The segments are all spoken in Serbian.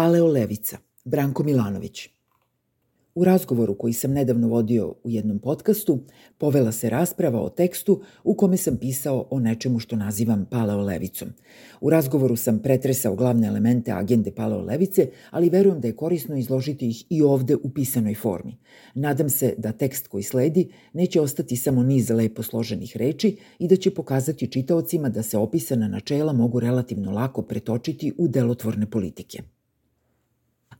Paleolevica, Branko Milanović. U razgovoru koji sam nedavno vodio u jednom podcastu, povela se rasprava o tekstu u kome sam pisao o nečemu što nazivam paleolevicom. U razgovoru sam pretresao glavne elemente agende paleolevice, ali verujem da je korisno izložiti ih i ovde u pisanoj formi. Nadam se da tekst koji sledi neće ostati samo niz lepo složenih reči i da će pokazati čitaocima da se opisana načela mogu relativno lako pretočiti u delotvorne politike.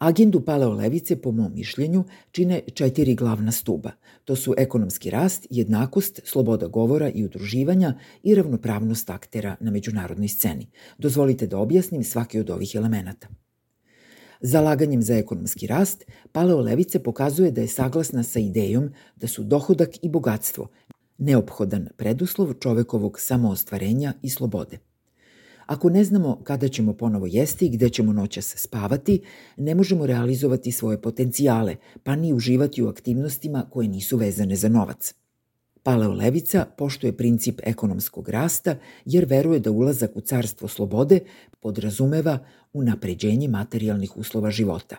Agendu paleolevice, po mom mišljenju, čine četiri glavna stuba. To su ekonomski rast, jednakost, sloboda govora i udruživanja i ravnopravnost aktera na međunarodnoj sceni. Dozvolite da objasnim svaki od ovih elemenata. Zalaganjem za ekonomski rast, paleolevice pokazuje da je saglasna sa idejom da su dohodak i bogatstvo neophodan preduslov čovekovog samoostvarenja i slobode. Ako ne znamo kada ćemo ponovo jesti i gde ćemo noćas spavati, ne možemo realizovati svoje potencijale, pa ni uživati u aktivnostima koje nisu vezane za novac. Paleolevica poštuje princip ekonomskog rasta jer veruje da ulazak u carstvo slobode podrazumeva unapređenje materijalnih uslova života.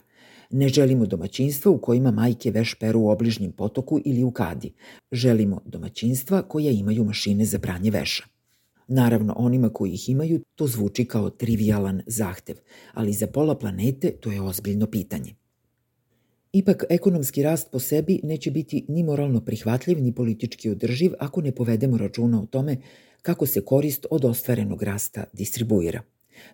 Ne želimo domaćinstva u kojima majke veš peru u obližnjem potoku ili u kadi. Želimo domaćinstva koja imaju mašine za pranje veša. Naravno, onima koji ih imaju to zvuči kao trivialan zahtev, ali za pola planete to je ozbiljno pitanje. Ipak, ekonomski rast po sebi neće biti ni moralno prihvatljiv, ni politički održiv ako ne povedemo računa o tome kako se korist od ostvarenog rasta distribuira.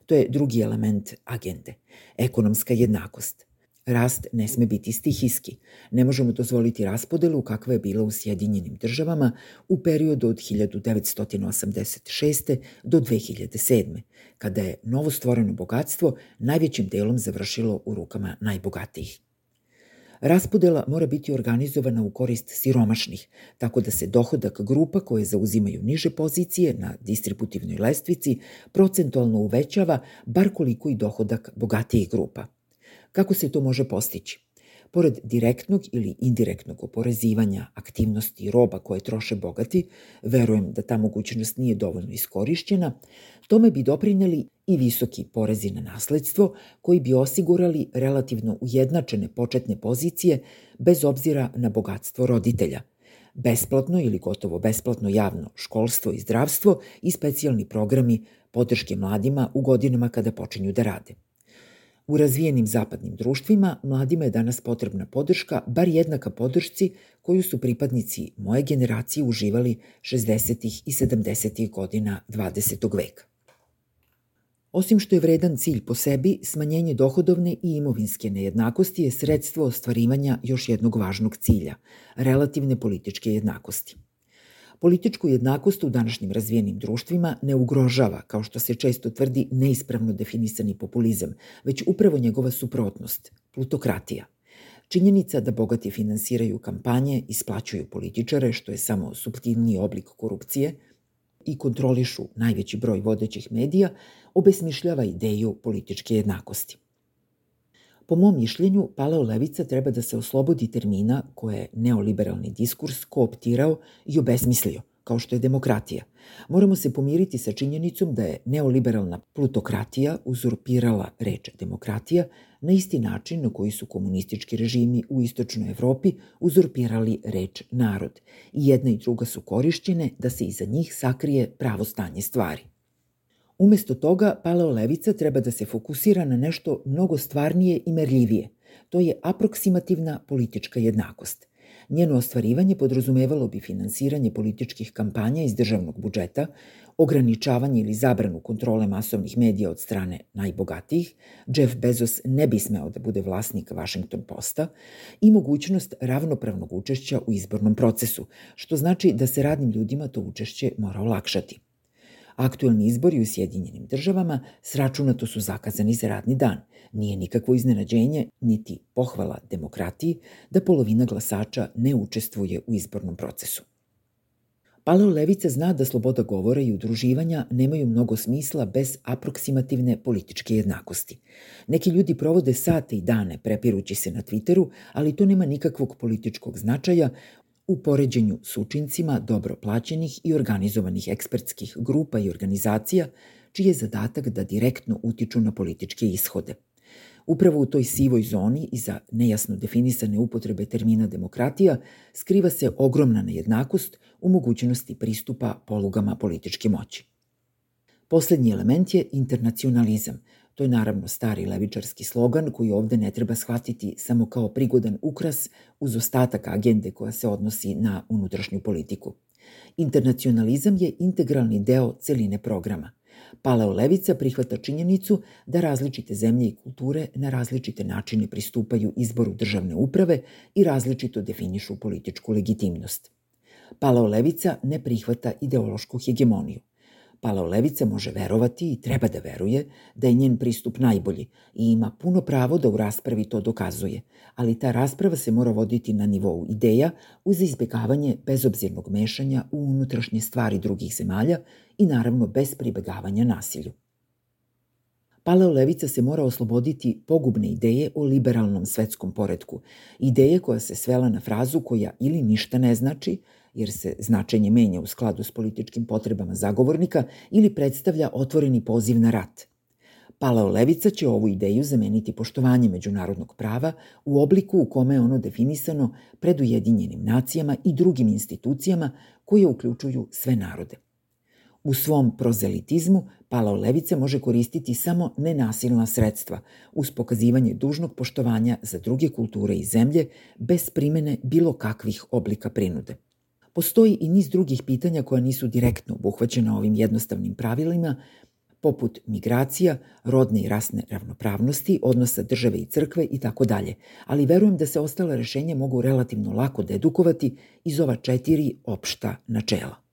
To je drugi element agende, ekonomska jednakost. Rast ne sme biti stihijski. Ne možemo dozvoliti raspodelu kakva je bila u Sjedinjenim državama u periodu od 1986. do 2007. kada je novostvoreno bogatstvo najvećim delom završilo u rukama najbogatijih. Raspodela mora biti organizovana u korist siromašnih, tako da se dohodak grupa koje zauzimaju niže pozicije na distributivnoj lestvici procentualno uvećava bar koliko i dohodak bogatijih grupa – Kako se to može postići? Pored direktnog ili indirektnog oporezivanja aktivnosti i roba koje troše bogati, verujem da ta mogućnost nije dovoljno iskorišćena, tome bi doprineli i visoki porezi na nasledstvo koji bi osigurali relativno ujednačene početne pozicije bez obzira na bogatstvo roditelja, besplatno ili gotovo besplatno javno školstvo i zdravstvo i specijalni programi podrške mladima u godinama kada počinju da rade. U razvijenim zapadnim društvima mladima je danas potrebna podrška, bar jednaka podršci koju su pripadnici moje generacije uživali 60. i 70. godina 20. veka. Osim što je vredan cilj po sebi, smanjenje dohodovne i imovinske nejednakosti je sredstvo ostvarivanja još jednog važnog cilja – relativne političke jednakosti – Političku jednakost u današnjim razvijenim društvima ne ugrožava, kao što se često tvrdi, neispravno definisani populizam, već upravo njegova suprotnost, plutokratija. Činjenica da bogati finansiraju kampanje, isplaćuju političare, što je samo subtilni oblik korupcije, i kontrolišu najveći broj vodećih medija, obesmišljava ideju političke jednakosti. Po mom mišljenju, paleolevica treba da se oslobodi termina koje je neoliberalni diskurs kooptirao i obesmislio, kao što je demokratija. Moramo se pomiriti sa činjenicom da je neoliberalna plutokratija uzurpirala reč demokratija na isti način na koji su komunistički režimi u istočnoj Evropi uzurpirali reč narod. I jedna i druga su korišćene da se iza njih sakrije pravo stanje stvari. Umesto toga, paleolevica treba da se fokusira na nešto mnogo stvarnije i merljivije. To je aproksimativna politička jednakost. Njeno ostvarivanje podrazumevalo bi finansiranje političkih kampanja iz državnog budžeta, ograničavanje ili zabranu kontrole masovnih medija od strane najbogatijih, Jeff Bezos ne bi smeo da bude vlasnik Washington Posta, i mogućnost ravnopravnog učešća u izbornom procesu, što znači da se radnim ljudima to učešće mora olakšati. Aktuelni izbori u Sjedinjenim državama sračunato su zakazani za radni dan. Nije nikakvo iznenađenje, niti pohvala demokratiji da polovina glasača ne učestvuje u izbornom procesu. Paleo Levica zna da sloboda govora i udruživanja nemaju mnogo smisla bez aproksimativne političke jednakosti. Neki ljudi provode sate i dane prepirući se na Twitteru, ali to nema nikakvog političkog značaja u poređenju s učincima dobro plaćenih i organizovanih ekspertskih grupa i organizacija, čiji je zadatak da direktno utiču na političke ishode. Upravo u toj sivoj zoni iza nejasno definisane upotrebe termina demokratija skriva se ogromna nejednakost u mogućnosti pristupa polugama političke moći. Poslednji element je internacionalizam. To je naravno stari levičarski slogan koji ovde ne treba shvatiti samo kao prigodan ukras uz ostatak agende koja se odnosi na unutrašnju politiku. Internacionalizam je integralni deo celine programa. Paleolevica prihvata činjenicu da različite zemlje i kulture na različite načine pristupaju izboru državne uprave i različito definišu političku legitimnost. Paleolevica ne prihvata ideološku hegemoniju. Paleolevica može verovati i treba da veruje da je njen pristup najbolji i ima puno pravo da u raspravi to dokazuje, ali ta rasprava se mora voditi na nivou ideja uz izbegavanje bezobzirnog mešanja u unutrašnje stvari drugih zemalja i naravno bez pribegavanja nasilju. Paleolevica se mora osloboditi pogubne ideje o liberalnom svetskom poredku, ideje koja se svela na frazu koja ili ništa ne znači, jer se značenje menja u skladu s političkim potrebama zagovornika ili predstavlja otvoreni poziv na rat. Paleolevica će ovu ideju zameniti poštovanje međunarodnog prava u obliku u kome je ono definisano pred Ujedinjenim nacijama i drugim institucijama koje uključuju sve narode. U svom prozelitizmu paleolevica može koristiti samo nenasilna sredstva uz pokazivanje dužnog poštovanja za druge kulture i zemlje bez primene bilo kakvih oblika prinude. Postoji i niz drugih pitanja koja nisu direktno obuhvaćena ovim jednostavnim pravilima, poput migracija, rodne i rasne ravnopravnosti, odnosa države i crkve i tako dalje, ali verujem da se ostale rešenja mogu relativno lako dedukovati iz ova četiri opšta načela.